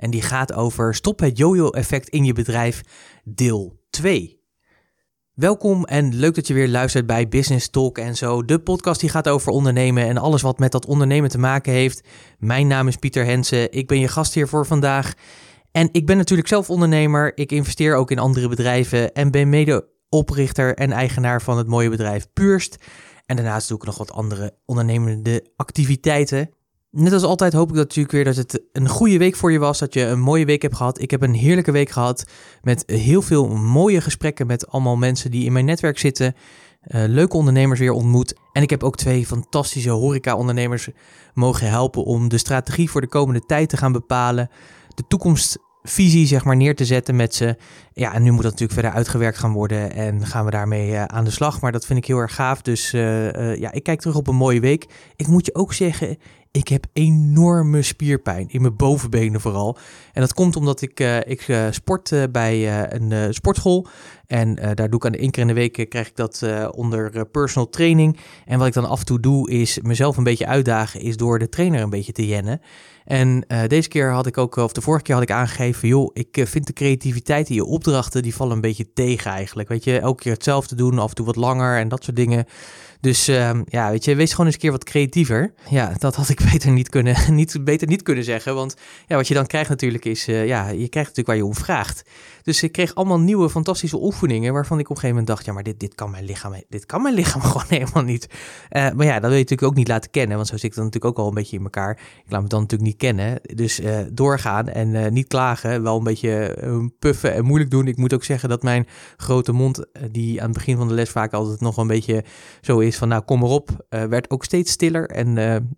en die gaat over stop het yo-yo-effect in je bedrijf deel 2. Welkom en leuk dat je weer luistert bij Business Talk en zo. De podcast die gaat over ondernemen en alles wat met dat ondernemen te maken heeft. Mijn naam is Pieter Hensen. Ik ben je gast hier voor vandaag. En ik ben natuurlijk zelf ondernemer. Ik investeer ook in andere bedrijven en ben mede oprichter en eigenaar van het mooie bedrijf Purst. En daarnaast doe ik nog wat andere ondernemende activiteiten. Net als altijd hoop ik dat natuurlijk weer dat het een goede week voor je was. Dat je een mooie week hebt gehad. Ik heb een heerlijke week gehad. Met heel veel mooie gesprekken met allemaal mensen die in mijn netwerk zitten. Uh, leuke ondernemers weer ontmoet. En ik heb ook twee fantastische horeca-ondernemers mogen helpen om de strategie voor de komende tijd te gaan bepalen. De toekomstvisie zeg maar neer te zetten met ze. Ja, en nu moet dat natuurlijk verder uitgewerkt gaan worden en gaan we daarmee uh, aan de slag. Maar dat vind ik heel erg gaaf. Dus uh, ja, ik kijk terug op een mooie week. Ik moet je ook zeggen, ik heb enorme spierpijn in mijn bovenbenen vooral. En dat komt omdat ik, uh, ik uh, sport uh, bij een sportschool. En daar doe ik aan de één keer in de week krijg ik dat onder personal training. En wat ik dan af en toe doe is mezelf een beetje uitdagen, is door de trainer een beetje te jennen. En deze keer had ik ook, of de vorige keer had ik aangegeven, joh, ik vind de creativiteit in je opdrachten, die vallen een beetje tegen eigenlijk. Weet je, elke keer hetzelfde doen, af en toe wat langer en dat soort dingen. Dus uh, ja, weet je, wees gewoon eens een keer wat creatiever. Ja, dat had ik beter niet kunnen, niet, beter niet kunnen zeggen. Want ja, wat je dan krijgt natuurlijk is, uh, ja, je krijgt natuurlijk waar je om vraagt. Dus ik kreeg allemaal nieuwe fantastische oefeningen waarvan ik op een gegeven moment dacht, ja, maar dit, dit kan mijn lichaam, dit kan mijn lichaam gewoon helemaal niet. Uh, maar ja, dat wil je natuurlijk ook niet laten kennen, want zo zit ik dan natuurlijk ook al een beetje in elkaar. Ik laat me dan natuurlijk niet kennen. Dus uh, doorgaan en niet klagen, wel een beetje puffen en moeilijk doen. Ik moet ook zeggen dat mijn grote mond, die aan het begin van de les vaak altijd nog een beetje zo is van, nou, kom maar op, werd ook steeds stiller. En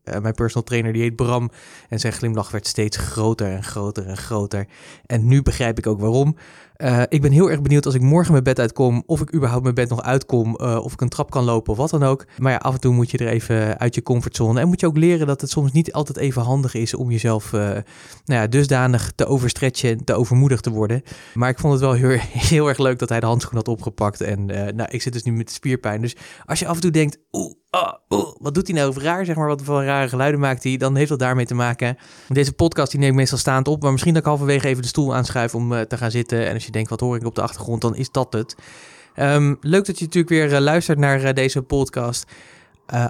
mijn personal trainer, die heet Bram, en zijn glimlach werd steeds groter en groter en groter. En nu begrijp ik ook waarom. Uh, ik ben heel erg benieuwd als ik morgen mijn bed uitkom, of ik überhaupt mijn bed nog uitkom, uh, of ik een trap kan lopen of wat dan ook. Maar ja, af en toe moet je er even uit je comfortzone. En moet je ook leren dat het soms niet altijd even handig is om jezelf uh, nou ja, dusdanig te overstretchen, te overmoedig te worden. Maar ik vond het wel heel, heel erg leuk dat hij de handschoen had opgepakt. En nou, ik zit dus nu met spierpijn. Dus als je af en toe denkt, oh, oh, wat doet hij nou raar, zeg maar, wat voor rare geluiden maakt hij, dan heeft dat daarmee te maken. Deze podcast die neem ik meestal staand op, maar misschien dat ik halverwege even de stoel aanschuif om uh, te gaan zitten. En als je denkt, wat hoor ik op de achtergrond, dan is dat het. Um, leuk dat je natuurlijk weer uh, luistert naar uh, deze podcast.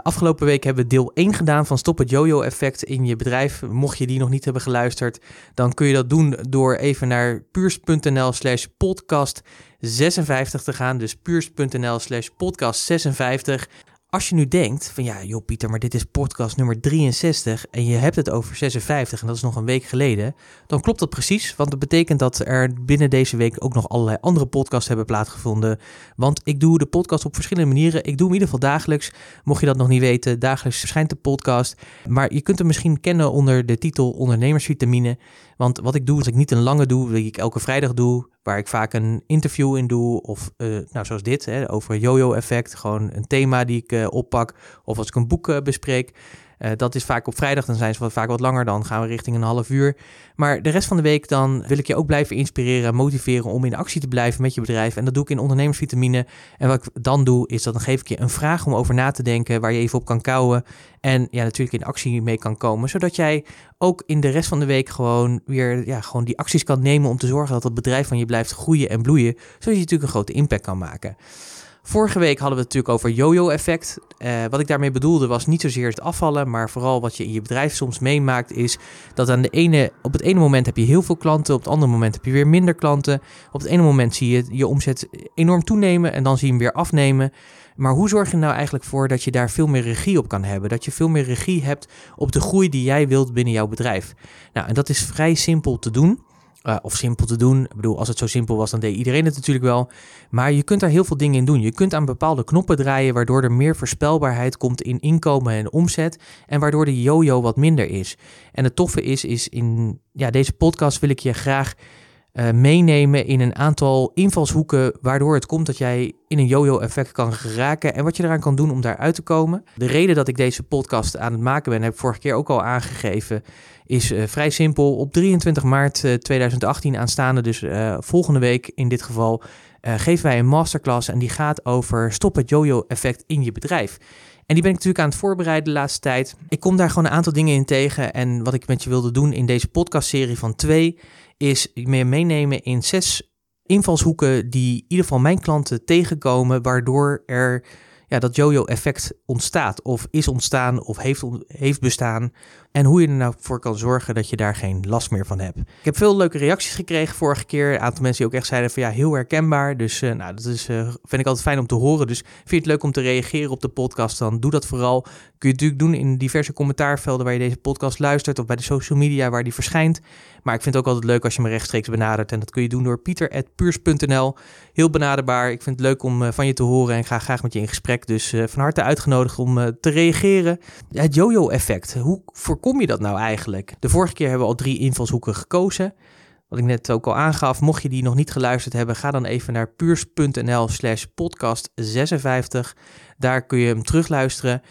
Afgelopen week hebben we deel 1 gedaan van Stop het Jojo-effect in je bedrijf. Mocht je die nog niet hebben geluisterd, dan kun je dat doen door even naar puurs.nl slash podcast 56 te gaan. Dus puurs.nl slash podcast 56. Als je nu denkt van ja, joh Pieter, maar dit is podcast nummer 63 en je hebt het over 56 en dat is nog een week geleden, dan klopt dat precies, want dat betekent dat er binnen deze week ook nog allerlei andere podcasts hebben plaatsgevonden. Want ik doe de podcast op verschillende manieren. Ik doe hem in ieder geval dagelijks. Mocht je dat nog niet weten, dagelijks verschijnt de podcast. Maar je kunt hem misschien kennen onder de titel Ondernemersvitamine. Want wat ik doe, als ik niet een lange doe, die ik elke vrijdag doe, waar ik vaak een interview in doe, of uh, nou, zoals dit, hè, over yo-yo-effect, gewoon een thema die ik uh, oppak, of als ik een boek uh, bespreek. Uh, dat is vaak op vrijdag, dan zijn ze vaak wat langer, dan gaan we richting een half uur. Maar de rest van de week dan wil ik je ook blijven inspireren, motiveren om in actie te blijven met je bedrijf. En dat doe ik in ondernemersvitamine. En wat ik dan doe, is dat dan geef ik je een vraag om over na te denken, waar je even op kan kouwen. En ja, natuurlijk in actie mee kan komen, zodat jij ook in de rest van de week gewoon weer ja, gewoon die acties kan nemen om te zorgen dat het bedrijf van je blijft groeien en bloeien, zodat je natuurlijk een grote impact kan maken. Vorige week hadden we het natuurlijk over yo-yo-effect. Uh, wat ik daarmee bedoelde was niet zozeer het afvallen, maar vooral wat je in je bedrijf soms meemaakt is dat aan de ene, op het ene moment heb je heel veel klanten, op het andere moment heb je weer minder klanten. Op het ene moment zie je je omzet enorm toenemen en dan zie je hem weer afnemen. Maar hoe zorg je nou eigenlijk voor dat je daar veel meer regie op kan hebben? Dat je veel meer regie hebt op de groei die jij wilt binnen jouw bedrijf. Nou, en dat is vrij simpel te doen. Uh, of simpel te doen. Ik bedoel, als het zo simpel was, dan deed iedereen het natuurlijk wel. Maar je kunt daar heel veel dingen in doen. Je kunt aan bepaalde knoppen draaien, waardoor er meer voorspelbaarheid komt in inkomen en omzet. En waardoor de yo-yo wat minder is. En het toffe is, is in ja, deze podcast wil ik je graag uh, meenemen in een aantal invalshoeken waardoor het komt dat jij in een yo-yo-effect kan geraken en wat je eraan kan doen om daaruit te komen. De reden dat ik deze podcast aan het maken ben, heb ik vorige keer ook al aangegeven, is uh, vrij simpel. Op 23 maart uh, 2018 aanstaande, dus volgende week in dit geval, geven wij een masterclass en die gaat over stop het yo-yo-effect in je bedrijf. En die ben ik natuurlijk aan het voorbereiden de laatste tijd. Ik kom daar gewoon een aantal dingen in tegen. En wat ik met je wilde doen in deze podcastserie van twee, is me meenemen in zes invalshoeken die in ieder geval mijn klanten tegenkomen, waardoor er ja, dat jojo-effect ontstaat, of is ontstaan, of heeft, heeft bestaan. En hoe je er nou voor kan zorgen dat je daar geen last meer van hebt. Ik heb veel leuke reacties gekregen vorige keer. Een aantal mensen die ook echt zeiden van ja, heel herkenbaar. Dus uh, nou, dat is, uh, vind ik altijd fijn om te horen. Dus vind je het leuk om te reageren op de podcast, dan doe dat vooral. Kun je natuurlijk doen in diverse commentaarvelden waar je deze podcast luistert, of bij de social media waar die verschijnt. Maar ik vind het ook altijd leuk als je me rechtstreeks benadert. En dat kun je doen door pieter.puurs.nl. Heel benaderbaar. Ik vind het leuk om uh, van je te horen en ga graag met je in gesprek. Dus van harte uitgenodigd om te reageren. Het jojo-effect. Hoe voor Kom je dat nou eigenlijk? De vorige keer hebben we al drie invalshoeken gekozen. Wat ik net ook al aangaf, mocht je die nog niet geluisterd hebben, ga dan even naar puurs.nl slash podcast 56. Daar kun je hem terugluisteren.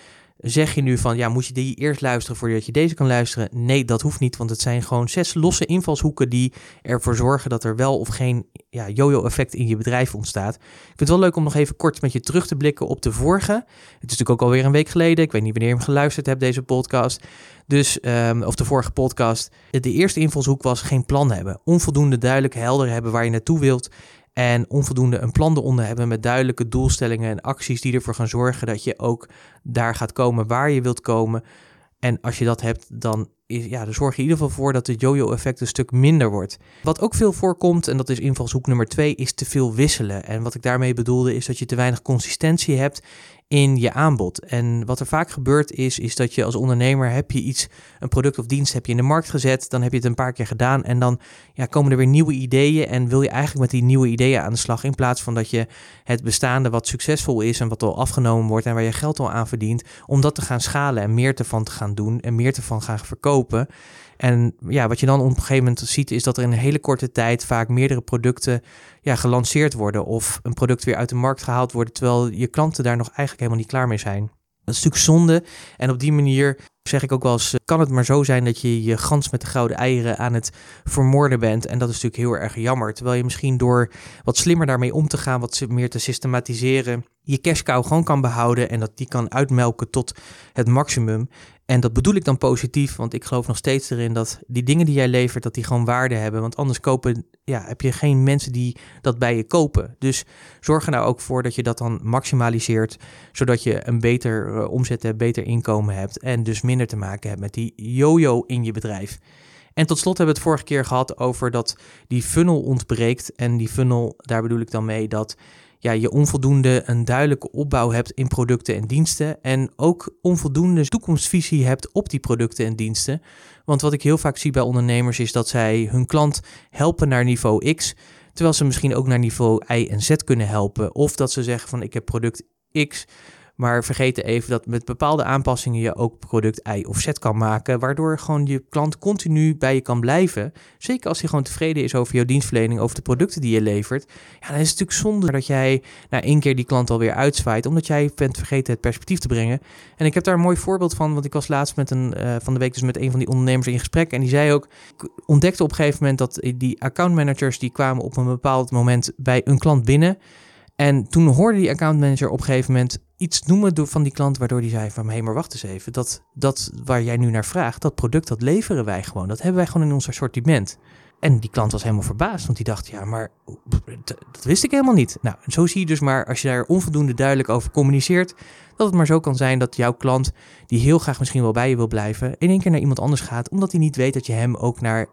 Zeg je nu van, ja, moet je die eerst luisteren voordat je deze kan luisteren? Nee, dat hoeft niet, want het zijn gewoon zes losse invalshoeken die ervoor zorgen dat er wel of geen ja, yo-yo-effect in je bedrijf ontstaat. Ik vind het wel leuk om nog even kort met je terug te blikken op de vorige. Het is natuurlijk ook alweer een week geleden. Ik weet niet wanneer je hem geluisterd hebt, deze podcast. Dus, um, of de vorige podcast. De eerste invalshoek was geen plan hebben. Onvoldoende duidelijk helder hebben waar je naartoe wilt. En onvoldoende een plan eronder hebben met duidelijke doelstellingen en acties die ervoor gaan zorgen dat je ook daar gaat komen waar je wilt komen. En als je dat hebt, dan, is, ja, dan zorg je in ieder geval voor dat het yo-yo-effect een stuk minder wordt. Wat ook veel voorkomt, en dat is invalshoek nummer twee, is te veel wisselen. En wat ik daarmee bedoelde, is dat je te weinig consistentie hebt in je aanbod. En wat er vaak gebeurt is, is dat je als ondernemer heb je iets, een product of dienst heb je in de markt gezet, dan heb je het een paar keer gedaan en dan ja, komen er weer nieuwe ideeën en wil je eigenlijk met die nieuwe ideeën aan de slag in plaats van dat je het bestaande wat succesvol is en wat al afgenomen wordt en waar je geld al aan verdient, om dat te gaan schalen en meer ervan te gaan doen en meer ervan gaan verkopen. En ja, wat je dan op een gegeven moment ziet, is dat er in een hele korte tijd vaak meerdere producten ja, gelanceerd worden. Of een product weer uit de markt gehaald worden, terwijl je klanten daar nog eigenlijk helemaal niet klaar mee zijn. Dat is natuurlijk zonde. En op die manier zeg ik ook wel eens, kan het maar zo zijn dat je je gans met de gouden eieren aan het vermoorden bent. En dat is natuurlijk heel erg jammer. Terwijl je misschien door wat slimmer daarmee om te gaan, wat meer te systematiseren, je cash cow gewoon kan behouden en dat die kan uitmelken tot het maximum. En dat bedoel ik dan positief, want ik geloof nog steeds erin dat die dingen die jij levert, dat die gewoon waarde hebben. Want anders kopen, ja, heb je geen mensen die dat bij je kopen. Dus zorg er nou ook voor dat je dat dan maximaliseert, zodat je een beter uh, omzet hebt, beter inkomen hebt en dus minder te maken hebt met die yo-yo in je bedrijf. En tot slot hebben we het vorige keer gehad over dat die funnel ontbreekt. En die funnel, daar bedoel ik dan mee dat ja, je onvoldoende een duidelijke opbouw hebt in producten en diensten. En ook onvoldoende toekomstvisie hebt op die producten en diensten. Want wat ik heel vaak zie bij ondernemers is dat zij hun klant helpen naar niveau X. Terwijl ze misschien ook naar niveau Y en Z kunnen helpen. Of dat ze zeggen van ik heb product X. Maar vergeet even dat met bepaalde aanpassingen je ook product I of Z kan maken, waardoor gewoon je klant continu bij je kan blijven. Zeker als hij gewoon tevreden is over jouw dienstverlening, over de producten die je levert. Ja, dan is het natuurlijk zonde dat jij na één keer die klant alweer uitzwaait, omdat jij bent vergeten het perspectief te brengen. En ik heb daar een mooi voorbeeld van, want ik was laatst met een, uh, van de week dus met een van die ondernemers in gesprek en die zei ook, ik ontdekte op een gegeven moment dat die accountmanagers die kwamen op een bepaald moment bij een klant binnen. En toen hoorde die accountmanager op een gegeven moment iets noemen van die klant, waardoor die zei van, hé, maar wacht eens even, dat, dat waar jij nu naar vraagt, dat product, dat leveren wij gewoon. Dat hebben wij gewoon in ons assortiment. En die klant was helemaal verbaasd, want die dacht, ja, maar dat wist ik helemaal niet. Nou, zo zie je dus maar, als je daar onvoldoende duidelijk over communiceert, dat het maar zo kan zijn dat jouw klant, die heel graag misschien wel bij je wil blijven, in één keer naar iemand anders gaat, omdat hij niet weet dat je hem ook naar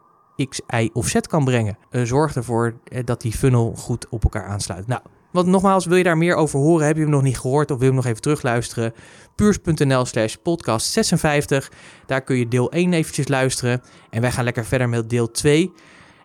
X, Y of Z kan brengen. Uh, zorg ervoor eh, dat die funnel goed op elkaar aansluit. Nou, want nogmaals, wil je daar meer over horen? Heb je hem nog niet gehoord of wil je hem nog even terugluisteren? Puurs.nl slash podcast 56. Daar kun je deel 1 eventjes luisteren. En wij gaan lekker verder met deel 2.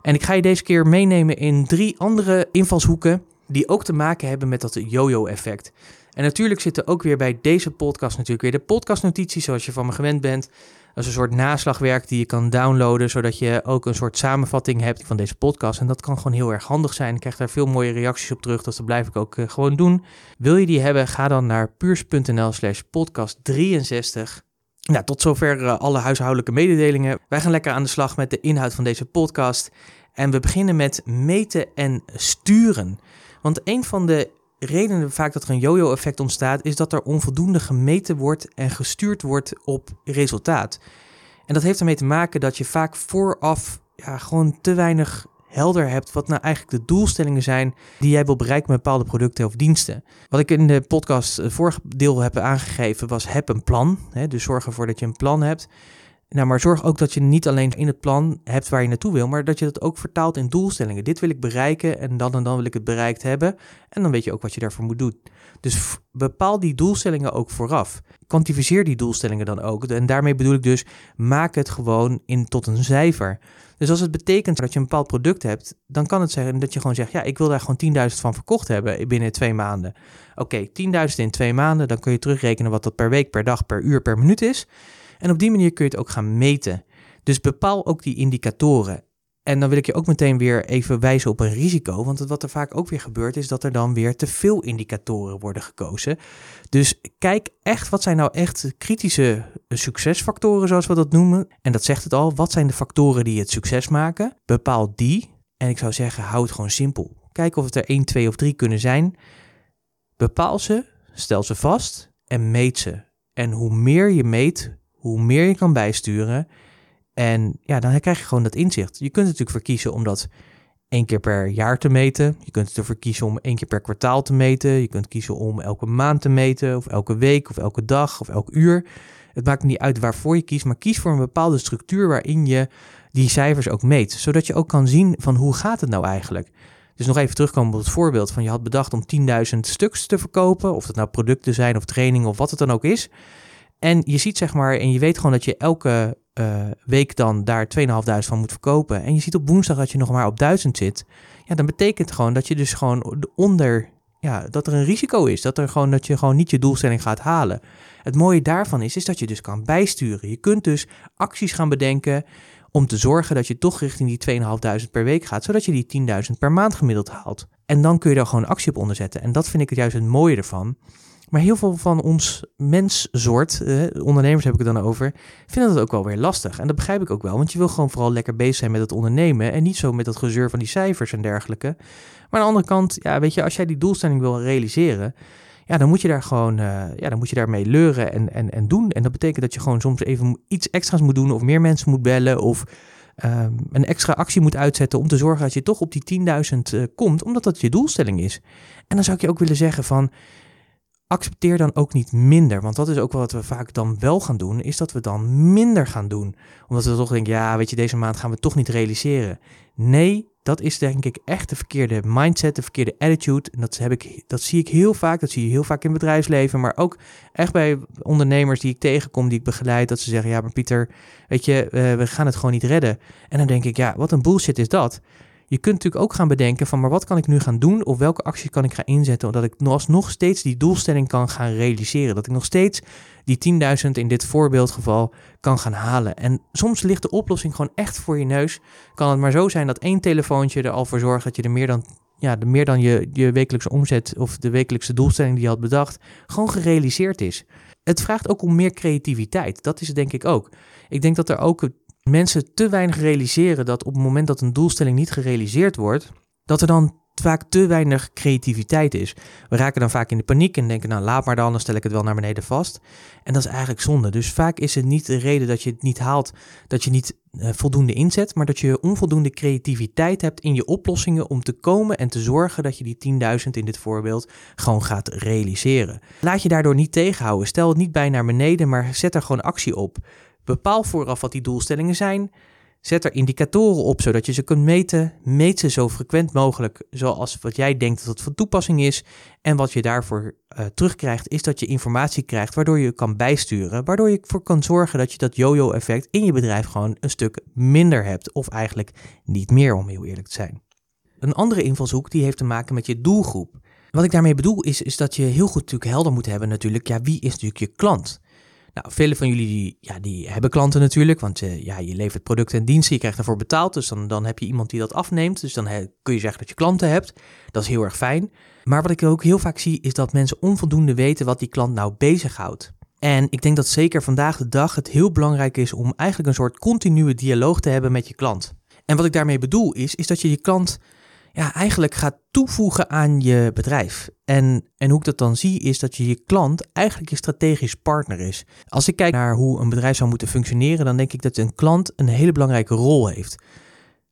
En ik ga je deze keer meenemen in drie andere invalshoeken... die ook te maken hebben met dat yo-yo-effect. En natuurlijk zitten ook weer bij deze podcast natuurlijk weer de podcastnotities... zoals je van me gewend bent... Is een soort naslagwerk die je kan downloaden, zodat je ook een soort samenvatting hebt van deze podcast. En dat kan gewoon heel erg handig zijn. Ik krijg daar veel mooie reacties op terug, dus dat blijf ik ook uh, gewoon doen. Wil je die hebben, ga dan naar puurs.nl slash podcast 63. Nou, tot zover uh, alle huishoudelijke mededelingen. Wij gaan lekker aan de slag met de inhoud van deze podcast. En we beginnen met meten en sturen. Want een van de redenen vaak dat er een yo-yo-effect ontstaat, is dat er onvoldoende gemeten wordt en gestuurd wordt op resultaat. En dat heeft ermee te maken dat je vaak vooraf ja, gewoon te weinig helder hebt wat nou eigenlijk de doelstellingen zijn die jij wil bereiken met bepaalde producten of diensten. Wat ik in de podcast het vorige deel heb aangegeven was heb een plan. Hè, dus zorg ervoor dat je een plan hebt. Nou, maar zorg ook dat je niet alleen in het plan hebt waar je naartoe wil, maar dat je dat ook vertaalt in doelstellingen. Dit wil ik bereiken en dan en dan wil ik het bereikt hebben. En dan weet je ook wat je daarvoor moet doen. Dus bepaal die doelstellingen ook vooraf. Quantificeer die doelstellingen dan ook. En daarmee bedoel ik dus, maak het gewoon in tot een cijfer. Dus als het betekent dat je een bepaald product hebt, dan kan het zijn dat je gewoon zegt, ja, ik wil daar gewoon 10.000 van verkocht hebben binnen twee maanden. Oké, 10.000 in twee maanden, dan kun je terugrekenen wat dat per week, per dag, per uur, per minuut is. En op die manier kun je het ook gaan meten. Dus bepaal ook die indicatoren. En dan wil ik je ook meteen weer even wijzen op een risico. Want wat er vaak ook weer gebeurt, is dat er dan weer te veel indicatoren worden gekozen. Dus kijk echt, wat zijn nou echt kritische succesfactoren, zoals we dat noemen. En dat zegt het al. Wat zijn de factoren die het succes maken? Bepaal die. En ik zou zeggen, hou het gewoon simpel. Kijk of het er 1, 2 of 3 kunnen zijn. Bepaal ze, stel ze vast en meet ze. En hoe meer je meet, hoe meer je kan bijsturen. En ja, dan krijg je gewoon dat inzicht. Je kunt natuurlijk verkiezen om dat één keer per jaar te meten. Je kunt ervoor kiezen om één keer per kwartaal te meten. Je kunt kiezen om elke maand te meten, of elke week, of elke dag, of elk uur. Het maakt niet uit waarvoor je kiest, maar kies voor een bepaalde structuur waarin je die cijfers ook meet. Zodat je ook kan zien van hoe gaat het nou eigenlijk. Dus nog even terugkomen op het voorbeeld van je had bedacht om 10.000 stuks te verkopen. Of dat nou producten zijn of trainingen of wat het dan ook is. En je ziet zeg maar, en je weet gewoon dat je elke uh, week dan daar 2.500 van moet verkopen. En je ziet op woensdag dat je nog maar op 1000 zit. Ja, dan betekent gewoon dat je dus gewoon onder, ja, dat er een risico is. Dat, er gewoon, dat je gewoon niet je doelstelling gaat halen. Het mooie daarvan is, is dat je dus kan bijsturen. Je kunt dus acties gaan bedenken om te zorgen dat je toch richting die 2.500 per week gaat, zodat je die 10.000 per maand gemiddeld haalt. En dan kun je daar gewoon actie op onderzetten. En dat vind ik het juist het mooie ervan. Maar heel veel van ons menssoort, eh, ondernemers heb ik het dan over, vinden dat ook wel weer lastig. En dat begrijp ik ook wel, want je wil gewoon vooral lekker bezig zijn met het ondernemen en niet zo met dat gezeur van die cijfers en dergelijke. Maar aan de andere kant, ja, weet je, als jij die doelstelling wil realiseren, ja, dan moet je daar gewoon, uh, ja, dan moet je daarmee leuren en, en, en doen. En dat betekent dat je gewoon soms even iets extra's moet doen of meer mensen moet bellen of um, een extra actie moet uitzetten om te zorgen dat je toch op die 10.000 uh, komt, omdat dat je doelstelling is. En dan zou ik je ook willen zeggen van, accepteer dan ook niet minder. Want dat is ook wat we vaak dan wel gaan doen, is dat we dan minder gaan doen. Omdat we toch denken, ja, weet je, deze maand gaan we toch niet realiseren. Nee, dat is denk ik echt de verkeerde mindset, de verkeerde attitude. En dat, heb ik, dat zie ik heel vaak, dat zie je heel vaak in bedrijfsleven, maar ook echt bij ondernemers die ik tegenkom, die ik begeleid, dat ze zeggen, ja, maar Pieter, weet je, uh, we gaan het gewoon niet redden. En dan denk ik, ja, wat een bullshit is dat. Je kunt natuurlijk ook gaan bedenken van, maar wat kan ik nu gaan doen of welke acties kan ik gaan inzetten, zodat ik nog steeds die doelstelling kan gaan realiseren. Dat ik nog steeds die 10.000 in dit voorbeeldgeval kan gaan halen. En soms ligt de oplossing gewoon echt voor je neus. Kan het maar zo zijn dat één telefoontje er al voor zorgt dat je er meer dan, ja, de meer dan je, je wekelijkse omzet of de wekelijkse doelstelling die je had bedacht, gewoon gerealiseerd is. Het vraagt ook om meer creativiteit. Dat is denk ik ook. Ik denk dat er ook mensen te weinig realiseren dat op het moment dat een doelstelling niet gerealiseerd wordt, dat er dan vaak te weinig creativiteit is. We raken dan vaak in de paniek en denken, nou laat maar dan, dan stel ik het wel naar beneden vast. En dat is eigenlijk zonde. Dus vaak is het niet de reden dat je het niet haalt, dat je niet uh, voldoende inzet, maar dat je onvoldoende creativiteit hebt in je oplossingen om te komen en te zorgen dat je die 10.000 in dit voorbeeld gewoon gaat realiseren. Laat je daardoor niet tegenhouden. Stel het niet bij naar beneden, maar zet er gewoon actie op. Bepaal vooraf wat die doelstellingen zijn. Zet er indicatoren op zodat je ze kunt meten. Meet ze zo frequent mogelijk zoals wat jij denkt dat het van toepassing is. En wat je daarvoor uh, terugkrijgt is dat je informatie krijgt waardoor je kan bijsturen. Waardoor je ervoor kan zorgen dat je dat yo-yo effect in je bedrijf gewoon een stuk minder hebt. Of eigenlijk niet meer om heel eerlijk te zijn. Een andere invalshoek die heeft te maken met je doelgroep. Wat ik daarmee bedoel is, is dat je heel goed natuurlijk helder moet hebben natuurlijk, ja wie is natuurlijk je klant? Nou, vele van jullie die, ja, die hebben klanten natuurlijk, want uh, ja, je levert producten en diensten, je krijgt ervoor betaald, dus dan, dan heb je iemand die dat afneemt. Dus dan kun je zeggen dat je klanten hebt. Dat is heel erg fijn. Maar wat ik ook heel vaak zie, is dat mensen onvoldoende weten wat die klant nou bezighoudt. En ik denk dat zeker vandaag de dag het heel belangrijk is om eigenlijk een soort continue dialoog te hebben met je klant. En wat ik daarmee bedoel is, is dat je je klant ja, eigenlijk gaat toevoegen aan je bedrijf. En, en hoe ik dat dan zie, is dat je je klant eigenlijk je strategisch partner is. Als ik kijk naar hoe een bedrijf zou moeten functioneren, dan denk ik dat een klant een hele belangrijke rol heeft.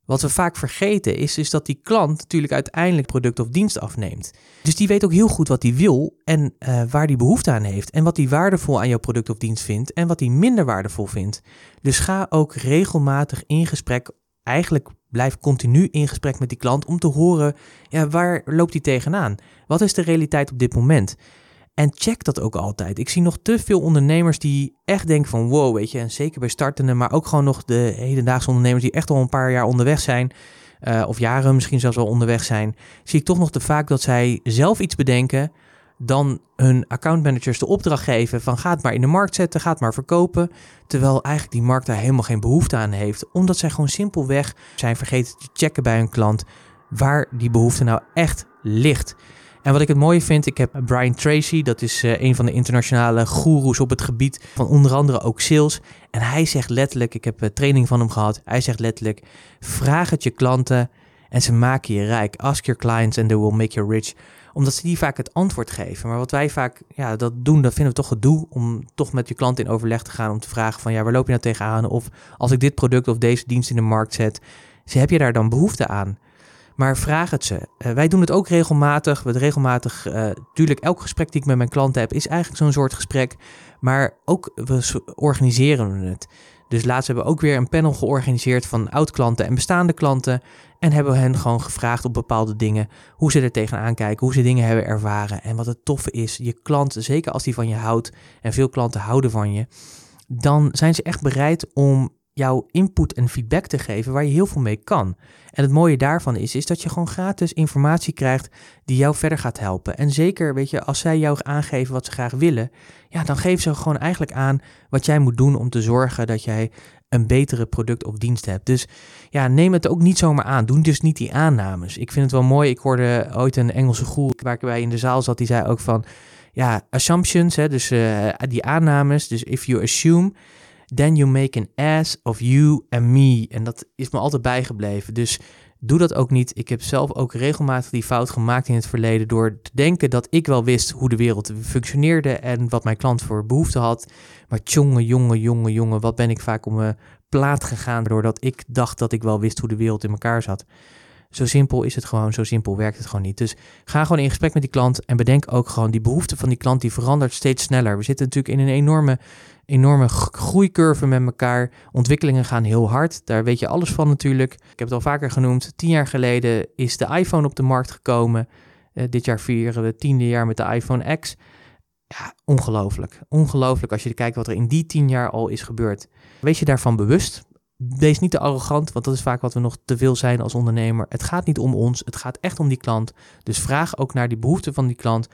Wat we vaak vergeten is, is dat die klant natuurlijk uiteindelijk product of dienst afneemt. Dus die weet ook heel goed wat hij wil en uh, waar die behoefte aan heeft. En wat hij waardevol aan jouw product of dienst vindt en wat hij minder waardevol vindt. Dus ga ook regelmatig in gesprek. Eigenlijk blijf continu in gesprek met die klant om te horen, ja, waar loopt hij tegenaan? Wat is de realiteit op dit moment? En check dat ook altijd. Ik zie nog te veel ondernemers die echt denken van wow, weet je, en zeker bij startende, maar ook gewoon nog de hedendaagse ondernemers die echt al een paar jaar onderweg zijn, uh, of jaren misschien zelfs al onderweg zijn, zie ik toch nog te vaak dat zij zelf iets bedenken, dan hun accountmanagers de opdracht geven van ga het maar in de markt zetten, ga het maar verkopen, terwijl eigenlijk die markt daar helemaal geen behoefte aan heeft, omdat zij gewoon simpelweg zijn vergeten te checken bij hun klant waar die behoefte nou echt ligt. En wat ik het mooie vind, ik heb Brian Tracy, dat is uh, een van de internationale goeroes op het gebied van onder andere ook sales. En hij zegt letterlijk, ik heb uh, training van hem gehad, hij zegt letterlijk, vraag het je klanten en ze maken je rijk. Ask your clients and they will make you rich. Omdat ze die vaak het antwoord geven. Maar wat wij vaak ja, dat doen, dat vinden we toch gedoe om toch met je klant in overleg te gaan om te vragen van ja, waar loop je nou tegenaan? Of als ik dit product of deze dienst in de markt zet, heb je daar dan behoefte aan? Maar vraag het ze. Uh, wij doen het ook regelmatig. We regelmatig, uh, natuurlijk, elk gesprek die ik met mijn klanten heb, is eigenlijk zo'n soort gesprek. Maar ook we organiseren het. Dus laatst hebben we ook weer een panel georganiseerd van oud-klanten en bestaande klanten. En hebben we hen gewoon gevraagd op bepaalde dingen. Hoe ze er tegenaan kijken, hoe ze dingen hebben ervaren. En wat het toffe is, je klant, zeker als die van je houdt, en veel klanten houden van je, dan zijn ze echt bereid om jouw input en feedback te geven waar je heel veel mee kan. En het mooie daarvan is, is dat je gewoon gratis informatie krijgt die jou verder gaat helpen. En zeker, weet je, als zij jou aangeven wat ze graag willen, ja, dan geven ze gewoon eigenlijk aan wat jij moet doen om te zorgen dat jij een betere product of dienst hebt. Dus ja, neem het ook niet zomaar aan. Doe dus niet die aannames. Ik vind het wel mooi. Ik hoorde ooit een Engelse groep waar ik bij in de zaal zat, die zei ook van, ja, assumptions, hè, dus uh, die aannames. Dus if you assume Then you make an ass of you and me. En dat is me altijd bijgebleven. Dus doe dat ook niet. Ik heb zelf ook regelmatig die fout gemaakt in het verleden door te denken dat ik wel wist hoe de wereld functioneerde en wat mijn klant voor behoefte had. Maar jongen, jongen, jongen, jongen, wat ben ik vaak om me plaat gegaan doordat ik dacht dat ik wel wist hoe de wereld in elkaar zat. Zo simpel is het gewoon, zo simpel werkt het gewoon niet. Dus ga gewoon in gesprek met die klant en bedenk ook gewoon die behoefte van die klant die verandert steeds sneller. We zitten natuurlijk in een enorme enorme groeicurve met elkaar. Ontwikkelingen gaan heel hard. Daar weet je alles van natuurlijk. Ik heb het al vaker genoemd. Tien jaar geleden is de iPhone op de markt gekomen. Uh, dit jaar vieren we het tiende jaar met de iPhone X. Ja, ongelooflijk. Ongelooflijk als je kijkt wat er in die tien jaar al is gebeurd. Wees je daarvan bewust. Wees niet te arrogant, want dat is vaak wat we nog te veel zijn als ondernemer. Het gaat niet om ons, het gaat echt om die klant. Dus vraag ook naar die behoeften van die klant.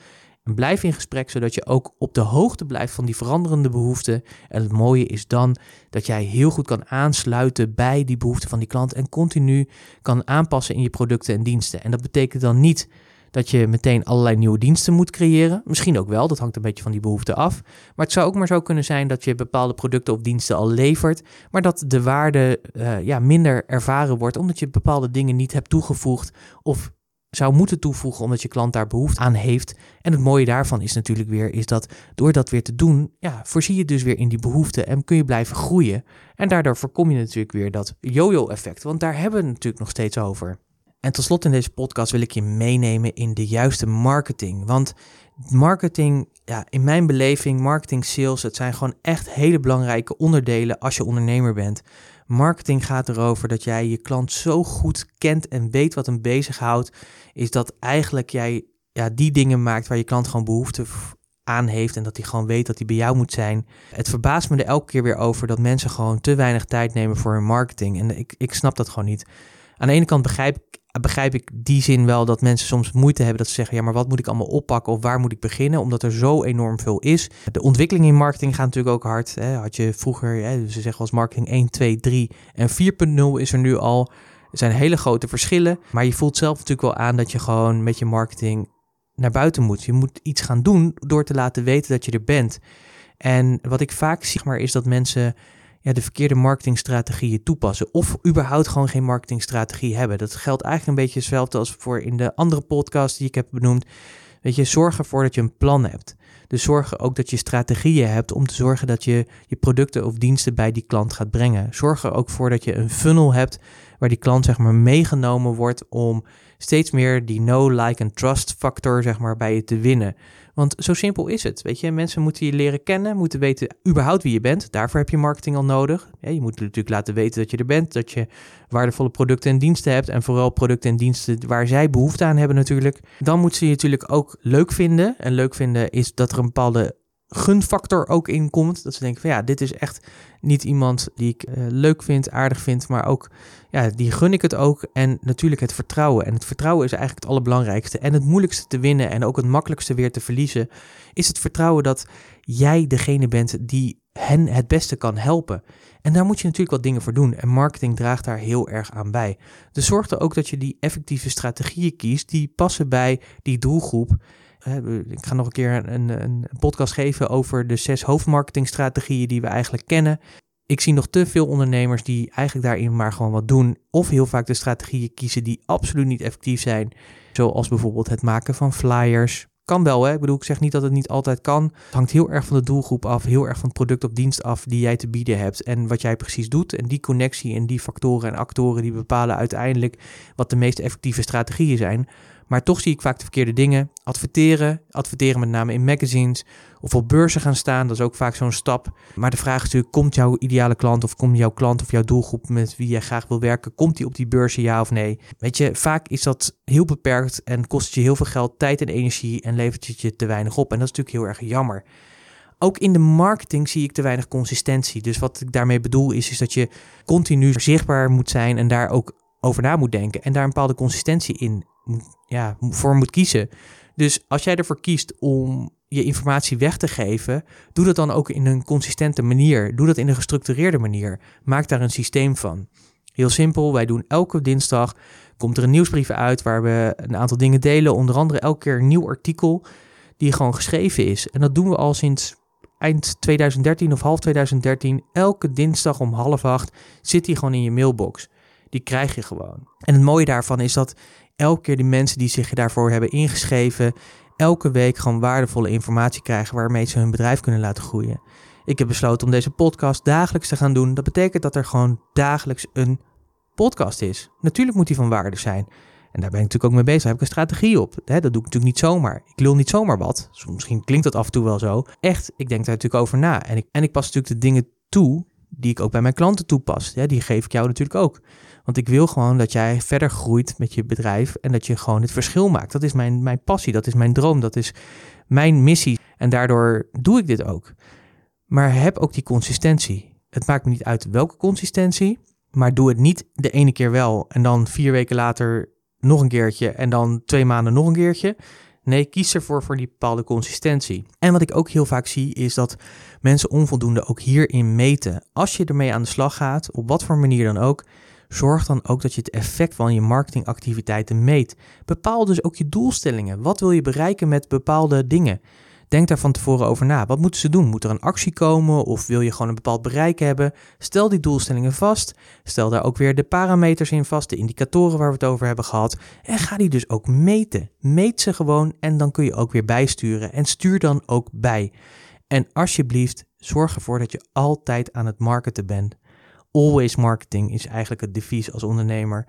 En blijf in gesprek, zodat je ook op de hoogte blijft van die veranderende behoeften. En het mooie is dan dat jij heel goed kan aansluiten bij die behoeften van die klant en continu kan aanpassen in je producten en diensten. En dat betekent dan niet dat je meteen allerlei nieuwe diensten moet creëren. Misschien ook wel, dat hangt een beetje van die behoeften af. Maar het zou ook maar zo kunnen zijn dat je bepaalde producten of diensten al levert, maar dat de waarde uh, ja, minder ervaren wordt omdat je bepaalde dingen niet hebt toegevoegd of zou moeten toevoegen omdat je klant daar behoefte aan heeft. En het mooie daarvan is natuurlijk weer is dat door dat weer te doen, ja, voorzie je dus weer in die behoefte en kun je blijven groeien. En daardoor voorkom je natuurlijk weer dat yo-yo effect, want daar hebben we het natuurlijk nog steeds over. En tot slot in deze podcast wil ik je meenemen in de juiste marketing. Want marketing, ja, in mijn beleving, marketing, sales, het zijn gewoon echt hele belangrijke onderdelen als je ondernemer bent. Marketing gaat erover dat jij je klant zo goed kent en weet wat hem bezighoudt, is dat eigenlijk jij ja, die dingen maakt waar je klant gewoon behoefte aan heeft en dat hij gewoon weet dat hij bij jou moet zijn. Het verbaast me er elke keer weer over dat mensen gewoon te weinig tijd nemen voor hun marketing en ik, ik snap dat gewoon niet. Aan de ene kant begrijp ik begrijp ik die zin wel dat mensen soms moeite hebben dat ze zeggen, ja, maar wat moet ik allemaal oppakken of waar moet ik beginnen? Omdat er zo enorm veel is. De ontwikkeling in marketing gaat natuurlijk ook hard. Hè. Had je vroeger, hè, ze zeggen als marketing 1, 2, 3 en 4.0 is er nu al. Er zijn hele grote verschillen, maar je voelt zelf natuurlijk wel aan dat je gewoon met je marketing naar buiten moet. Je moet iets gaan doen door te laten weten dat je er bent. En wat ik vaak zie, maar, is dat mensen de verkeerde marketingstrategieën toepassen. Of überhaupt gewoon geen marketingstrategie hebben. Dat geldt eigenlijk een beetje hetzelfde als voor in de andere podcast die ik heb benoemd. Weet je, zorg ervoor dat je een plan hebt. Dus zorg ook dat je strategieën hebt om te zorgen dat je je producten of diensten bij die klant gaat brengen. Zorg er ook voor dat je een funnel hebt waar die klant zeg maar meegenomen wordt om steeds meer die know, like en trust factor zeg maar bij je te winnen. Want zo simpel is het. Weet je, mensen moeten je leren kennen, moeten weten überhaupt wie je bent. Daarvoor heb je marketing al nodig. je moet natuurlijk laten weten dat je er bent, dat je waardevolle producten en diensten hebt. En vooral producten en diensten waar zij behoefte aan hebben natuurlijk. Dan moeten ze je natuurlijk ook leuk vinden. En leuk vinden is dat er een bepaalde gunfactor ook in komt. Dat ze denken van ja, dit is echt niet iemand die ik uh, leuk vind, aardig vind, maar ook ja, die gun ik het ook. En natuurlijk het vertrouwen. En het vertrouwen is eigenlijk het allerbelangrijkste. En het moeilijkste te winnen en ook het makkelijkste weer te verliezen, is het vertrouwen dat jij degene bent die hen het beste kan helpen. En daar moet je natuurlijk wat dingen voor doen. En marketing draagt daar heel erg aan bij. Dus zorg er ook dat je die effectieve strategieën kiest die passen bij die doelgroep ik ga nog een keer een, een, podcast geven over de zes hoofdmarketingstrategieën die we eigenlijk kennen. Ik zie nog te veel ondernemers die eigenlijk daarin maar gewoon wat doen. Of heel vaak de strategieën kiezen die absoluut niet effectief zijn. Zoals bijvoorbeeld het maken van flyers. Kan wel, hè? Ik bedoel, ik zeg niet dat het niet altijd kan. Het hangt heel erg van de doelgroep af, heel erg van het product of dienst af die jij te bieden hebt en wat jij precies doet. En die connectie en die factoren en actoren die bepalen uiteindelijk wat de meest effectieve strategieën zijn. Maar toch zie ik vaak de verkeerde dingen. Adverteren, adverteren met name in magazines of op beurzen gaan staan, dat is ook vaak zo'n stap. Maar de vraag is natuurlijk, komt jouw ideale klant of komt jouw klant of jouw doelgroep met wie jij graag wil werken, komt die op die beurzen ja of nee? Weet je, vaak is dat heel beperkt en kost je heel veel geld, tijd en energie en levert het je te weinig op. En dat is natuurlijk heel erg jammer. Ook in de marketing zie ik te weinig consistentie. Dus wat ik daarmee bedoel is, is dat je continu zichtbaar moet zijn en daar ook over na moet denken en daar een bepaalde consistentie in ja, voor moet kiezen. Dus als jij ervoor kiest om je informatie weg te geven, doe dat dan ook in een consistente manier. Doe dat in een gestructureerde manier. Maak daar een systeem van. Heel simpel, wij doen elke dinsdag, komt er een nieuwsbrief uit waar we een aantal dingen delen. Onder andere elke keer een nieuw artikel die gewoon geschreven is. En dat doen we al sinds eind 2013 of half 2013. Elke dinsdag om half acht zit die gewoon in je mailbox. Die krijg je gewoon. En het mooie daarvan is dat elke keer die mensen die zich daarvoor hebben ingeschreven, elke week gewoon waardevolle informatie krijgen waarmee ze hun bedrijf kunnen laten groeien. Ik heb besloten om deze podcast dagelijks te gaan doen. Dat betekent dat er gewoon dagelijks een podcast is. Natuurlijk moet die van waarde zijn. En daar ben ik natuurlijk ook mee bezig. Daar heb ik een strategie op. dat doe ik natuurlijk niet zomaar. Ik lul niet zomaar wat. Misschien klinkt dat af en toe wel zo. Echt, ik denk daar natuurlijk over na. En ik, en ik pas natuurlijk de dingen toe die ik ook bij mijn klanten toepas. die geef ik jou natuurlijk ook. Want ik wil gewoon dat jij verder groeit met je bedrijf en dat je gewoon het verschil maakt. Dat is mijn, mijn passie, dat is mijn droom, dat is mijn missie. En daardoor doe ik dit ook. Maar heb ook die consistentie. Het maakt me niet uit welke consistentie, maar doe het niet de ene keer wel en dan vier weken later nog een keertje en dan twee maanden nog een keertje. Nee, kies ervoor voor die bepaalde consistentie. En wat ik ook heel vaak zie is dat mensen onvoldoende ook hierin meten. Als je ermee aan de slag gaat, op wat voor manier dan ook, Zorg dan ook dat je het effect van je marketingactiviteiten meet. Bepaal dus ook je doelstellingen. Wat wil je bereiken met bepaalde dingen? Denk daar van tevoren over na. Wat moeten ze doen? Moet er een actie komen of wil je gewoon een bepaald bereik hebben? Stel die doelstellingen vast. Stel daar ook weer de parameters in vast, de indicatoren waar we het over hebben gehad. En ga die dus ook meten. Meet ze gewoon en dan kun je ook weer bijsturen. En stuur dan ook bij. En alsjeblieft, zorg ervoor dat je altijd aan het marketen bent always marketing is eigenlijk het devies als ondernemer.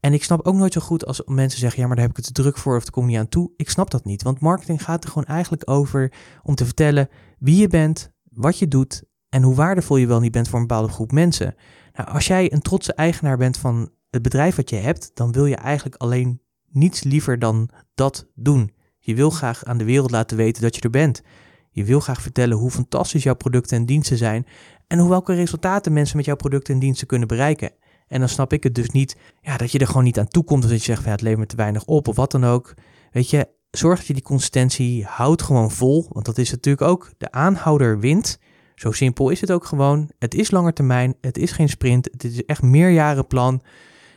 En ik snap ook nooit zo goed als mensen zeggen: ja, maar daar heb ik het te druk voor of er kom niet aan toe. Ik snap dat niet, want marketing gaat er gewoon eigenlijk over om te vertellen wie je bent, wat je doet en hoe waardevol je wel niet bent voor een bepaalde groep mensen. Nou, als jij een trotse eigenaar bent van het bedrijf wat je hebt, dan wil je eigenlijk alleen niets liever dan dat doen. Je wil graag aan de wereld laten weten dat je er bent. Je wil graag vertellen hoe fantastisch jouw producten en diensten zijn en hoe welke resultaten mensen met jouw producten en diensten kunnen bereiken. En dan snap ik het dus niet, ja, dat je er gewoon niet aan toe komt. Dat je zegt, van, ja, het levert me te weinig op of wat dan ook. Weet je, zorg dat je die consistentie houdt gewoon vol. Want dat is natuurlijk ook, de aanhouder wint. Zo simpel is het ook gewoon. Het is langer termijn, het is geen sprint, het is echt meerjarenplan.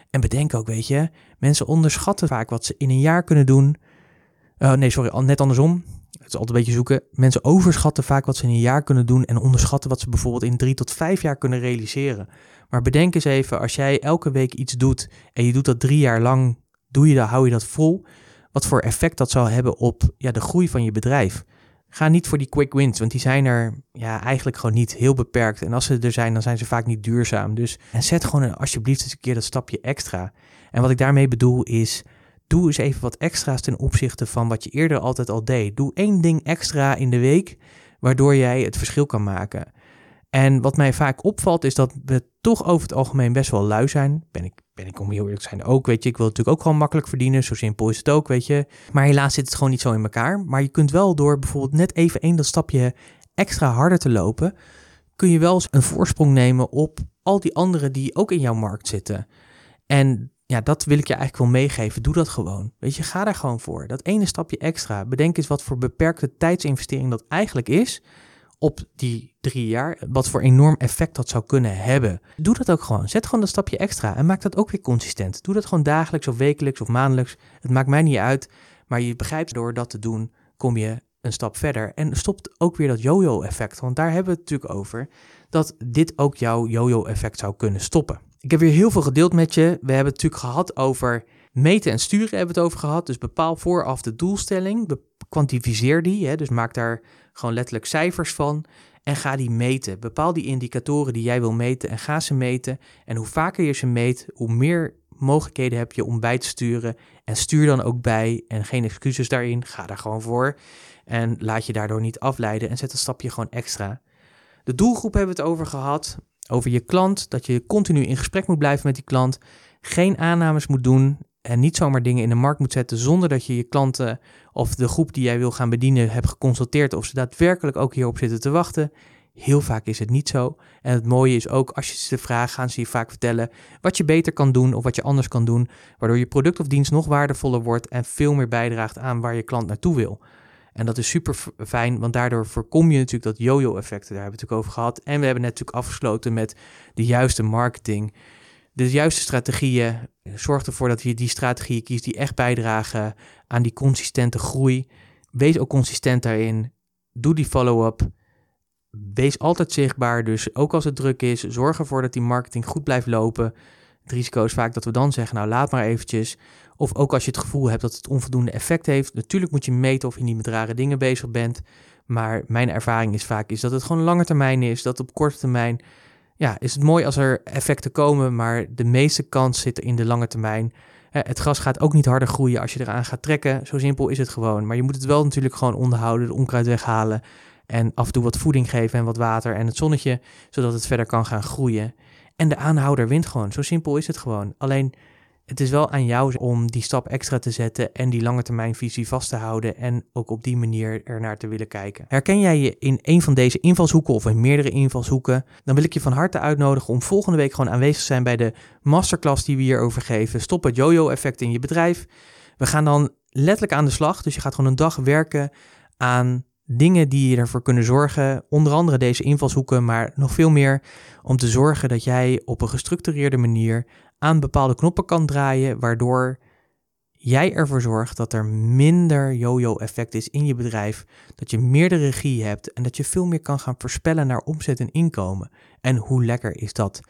En bedenk ook, weet je, mensen onderschatten vaak wat ze in een jaar kunnen doen. Uh, nee, sorry, net andersom. Altijd een beetje zoeken. Mensen overschatten vaak wat ze in een jaar kunnen doen en onderschatten wat ze bijvoorbeeld in drie tot vijf jaar kunnen realiseren. Maar bedenk eens even, als jij elke week iets doet en je doet dat drie jaar lang, doe je dat, hou je dat vol, wat voor effect dat zal hebben op ja, de groei van je bedrijf. Ga niet voor die quick wins, want die zijn er ja, eigenlijk gewoon niet heel beperkt. En als ze er zijn, dan zijn ze vaak niet duurzaam. Dus en zet gewoon alsjeblieft eens een keer dat stapje extra. En wat ik daarmee bedoel is, doe eens even wat extra's ten opzichte van wat je eerder altijd al deed. Doe één ding extra in de week, waardoor jij het verschil kan maken. En wat mij vaak opvalt is dat we toch over het algemeen best wel lui zijn. Ben ik, ben ik om heel eerlijk te zijn ook, weet je. Ik wil natuurlijk ook gewoon makkelijk verdienen, zo simpel is het ook, weet je. Maar helaas zit het gewoon niet zo in elkaar. Maar je kunt wel door bijvoorbeeld net even één dat stapje extra harder te lopen, kun je wel eens een voorsprong nemen op al die anderen die ook in jouw markt zitten. En ja, dat wil ik je eigenlijk wel meegeven. Doe dat gewoon. Weet je, ga daar gewoon voor. Dat ene stapje extra. Bedenk eens wat voor beperkte tijdsinvestering dat eigenlijk is op die drie jaar, wat voor enorm effect dat zou kunnen hebben. Doe dat ook gewoon. Zet gewoon dat stapje extra en maak dat ook weer consistent. Doe dat gewoon dagelijks of wekelijks of maandelijks. Het maakt mij niet uit, maar je begrijpt door dat te doen, kom je een stap verder. En stopt ook weer dat yo-yo-effect, want daar hebben we het natuurlijk over, dat dit ook jouw yo-yo-effect zou kunnen stoppen. Ik heb weer heel veel gedeeld met je. We hebben het natuurlijk gehad over meten en sturen, hebben we het over gehad. Dus bepaal vooraf de doelstelling, kwantificeer die, hè, dus maak daar gewoon letterlijk cijfers van en ga die meten. Bepaal die indicatoren die jij wil meten en ga ze meten. En hoe vaker je ze meet, hoe meer mogelijkheden heb je om bij te sturen. En stuur dan ook bij en geen excuses daarin. Ga daar gewoon voor. En laat je daardoor niet afleiden en zet een stapje gewoon extra. De doelgroep hebben we het over gehad. Over je klant, dat je continu in gesprek moet blijven met die klant. Geen aannames moet doen en niet zomaar dingen in de markt moet zetten zonder dat je je klanten of de groep die jij wil gaan bedienen hebt geconsulteerd of ze daadwerkelijk ook hierop zitten te wachten. Heel vaak is het niet zo. En het mooie is ook, als je ze vraagt, gaan ze je vaak vertellen wat je beter kan doen of wat je anders kan doen, waardoor je product of dienst nog waardevoller wordt en veel meer bijdraagt aan waar je klant naartoe wil. En dat is super fijn, want daardoor voorkom je natuurlijk dat yo-yo-effecten. Daar hebben we het natuurlijk over gehad. En we hebben net natuurlijk afgesloten met de juiste marketing de juiste strategieën. Zorg ervoor dat je die strategieën kiest die echt bijdragen aan die consistente groei. Wees ook consistent daarin. Doe die follow-up. Wees altijd zichtbaar. Dus ook als het druk is, zorg ervoor dat die marketing goed blijft lopen. Het risico is vaak dat we dan zeggen, nou laat maar eventjes. Of ook als je het gevoel hebt dat het onvoldoende effect heeft. Natuurlijk moet je meten of je niet met rare dingen bezig bent. Maar mijn ervaring is vaak is dat het gewoon lange termijn is. Dat op korte termijn ja, is het mooi als er effecten komen, maar de meeste kans zit in de lange termijn. Het gras gaat ook niet harder groeien als je eraan gaat trekken. Zo simpel is het gewoon. Maar je moet het wel natuurlijk gewoon onderhouden, de onkruid weghalen. En af en toe wat voeding geven en wat water en het zonnetje, zodat het verder kan gaan groeien. En de aanhouder wint gewoon. Zo simpel is het gewoon. Alleen het is wel aan jou om die stap extra te zetten en die lange termijn visie vast te houden en ook op die manier ernaar te willen kijken. Herken jij je in een van deze invalshoeken of in meerdere invalshoeken? Dan wil ik je van harte uitnodigen om volgende week gewoon aanwezig te zijn bij de masterclass die we hierover geven. Stop het yo-yo-effect in je bedrijf. We gaan dan letterlijk aan de slag, dus je gaat gewoon een dag werken aan dingen die ervoor kunnen zorgen, onder andere deze invalshoeken, maar nog veel meer om te zorgen dat jij op een gestructureerde manier aan bepaalde knoppen kan draaien, waardoor jij ervoor zorgt dat er minder yo-yo-effect is in je bedrijf, dat je meer de regie hebt en dat je veel meer kan gaan voorspellen naar omzet en inkomen. En hoe lekker is dat?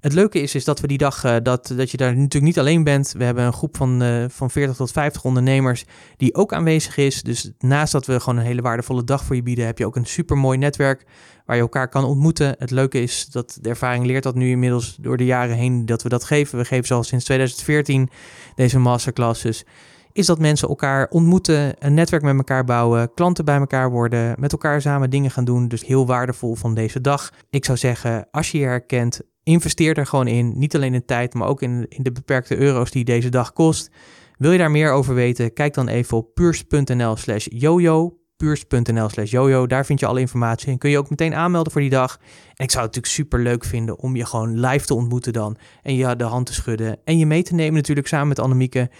Het leuke is, is dat we die dag, uh, dat, dat je daar natuurlijk niet alleen bent. We hebben een groep van, uh, van 40 tot 50 ondernemers die ook aanwezig is. Dus naast dat we gewoon een hele waardevolle dag voor je bieden, heb je ook een super mooi netwerk waar je elkaar kan ontmoeten. Het leuke is dat de ervaring leert dat nu inmiddels door de jaren heen dat we dat geven. We geven al sinds 2014 deze masterclasses. Is dat mensen elkaar ontmoeten, een netwerk met elkaar bouwen, klanten bij elkaar worden, met elkaar samen dingen gaan doen. Dus heel waardevol van deze dag. Ik zou zeggen, als je je herkent, investeer er gewoon in. Niet alleen in tijd, maar ook in, in de beperkte euro's die deze dag kost. Wil je daar meer over weten? Kijk dan even op puurs.nl slash jojo puurs.nl slash jojo. Daar vind je alle informatie en kun je ook meteen aanmelden voor die dag. En ik zou het natuurlijk super leuk vinden om je gewoon live te ontmoeten dan. En je de hand te schudden. En je mee te nemen natuurlijk samen met Annemieke.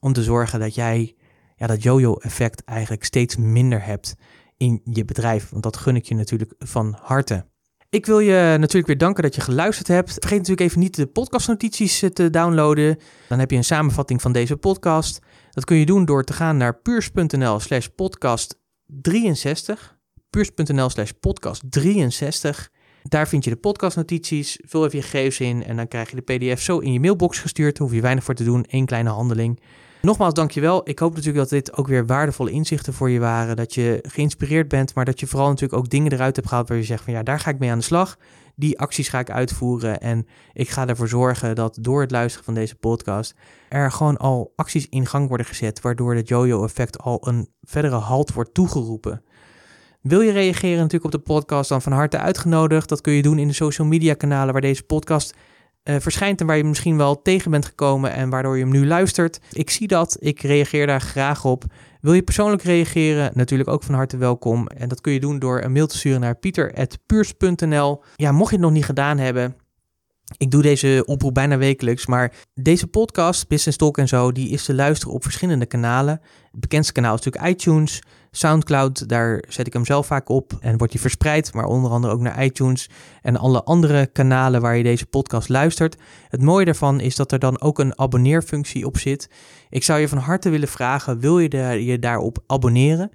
Om te zorgen dat jij ja, dat jojo-effect eigenlijk steeds minder hebt in je bedrijf. Want dat gun ik je natuurlijk van harte. Ik wil je natuurlijk weer danken dat je geluisterd hebt. Vergeet natuurlijk even niet de podcastnotities eh, te downloaden. Dan heb je een samenvatting van deze podcast. Dat kun je doen door te gaan naar puurs.nl slash podcast 63. Puurs.nl slash podcast 63. Daar vind je de podcastnotities. Vul even je gegevens in en dan krijg je de pdf zo in je mailbox gestuurd. Daar hoef je weinig voor te doen. Eén kleine handeling. Nogmaals, dankjewel. Ik hoop natuurlijk dat dit ook weer waardevolle inzichten voor je waren. Dat je geïnspireerd bent, maar dat je vooral natuurlijk ook dingen eruit hebt gehaald waar je zegt van ja, daar ga ik mee aan de slag. Die acties ga ik uitvoeren en ik ga ervoor zorgen dat door het luisteren van deze podcast er gewoon al acties in gang worden gezet, waardoor het jojo-effect al een verdere halt wordt toegeroepen. Wil je reageren natuurlijk op de podcast, dan van harte uitgenodigd. Dat kun je doen in de social media kanalen waar deze podcast uh, verschijnt en waar je misschien wel tegen bent gekomen en waardoor je hem nu luistert. Ik zie dat, ik reageer daar graag op. Wil je persoonlijk reageren? Natuurlijk ook van harte welkom. En dat kun je doen door een mail te sturen naar pieter.puurs.nl. Ja, mocht je het nog niet gedaan hebben, ik doe deze oproep bijna wekelijks, maar deze podcast, Business Talk en zo, die is te luisteren op verschillende kanalen. Het bekendste kanaal is natuurlijk iTunes, Soundcloud, daar zet ik hem zelf vaak op en wordt hij verspreid, maar onder andere ook naar iTunes en alle andere kanalen waar je deze podcast luistert. Het mooie daarvan is dat er dan ook een abonneerfunctie op zit. Ik zou je van harte willen vragen, wil je je daarop abonneren?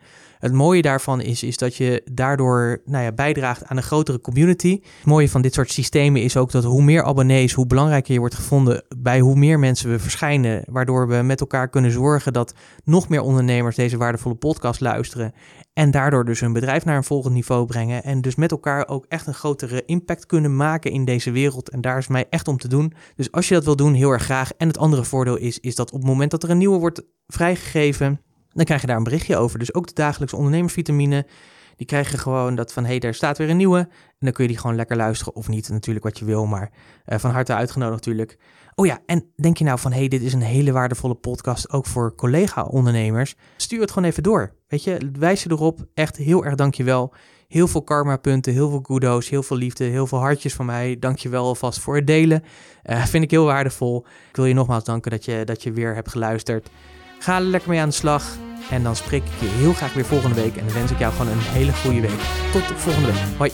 Het mooie daarvan is, is dat je daardoor nou ja, bijdraagt aan een grotere community. Het mooie van dit soort systemen is ook dat hoe meer abonnees, hoe belangrijker je wordt gevonden bij hoe meer mensen we verschijnen. Waardoor we met elkaar kunnen zorgen dat nog meer ondernemers deze waardevolle podcast luisteren. En daardoor dus hun bedrijf naar een volgend niveau brengen. En dus met elkaar ook echt een grotere impact kunnen maken in deze wereld. En daar is mij echt om te doen. Dus als je dat wil doen, heel erg graag. En het andere voordeel is, is dat op het moment dat er een nieuwe wordt vrijgegeven dan krijg je daar een berichtje over. Dus ook de dagelijkse ondernemersvitamine. Die krijg je gewoon dat van, hé, hey, daar staat weer een nieuwe. En dan kun je die gewoon lekker luisteren. Of niet, natuurlijk wat je wil, maar uh, van harte uitgenodigd natuurlijk. Oh ja, en denk je nou van, hé, hey, dit is een hele waardevolle podcast, ook voor collega-ondernemers. Stuur het gewoon even door. Weet je, wijs je erop. Echt heel erg dankjewel. Heel veel karma-punten, heel veel kudo's, heel veel liefde, heel veel hartjes van mij. Dankjewel alvast voor het delen. Uh, vind ik heel waardevol. Ik wil je nogmaals danken dat je, dat je weer hebt geluisterd. Ga er lekker mee aan de slag. En dan spreek ik je heel graag weer volgende week. En dan wens ik jou gewoon een hele goede week. Tot de volgende week. Hoi.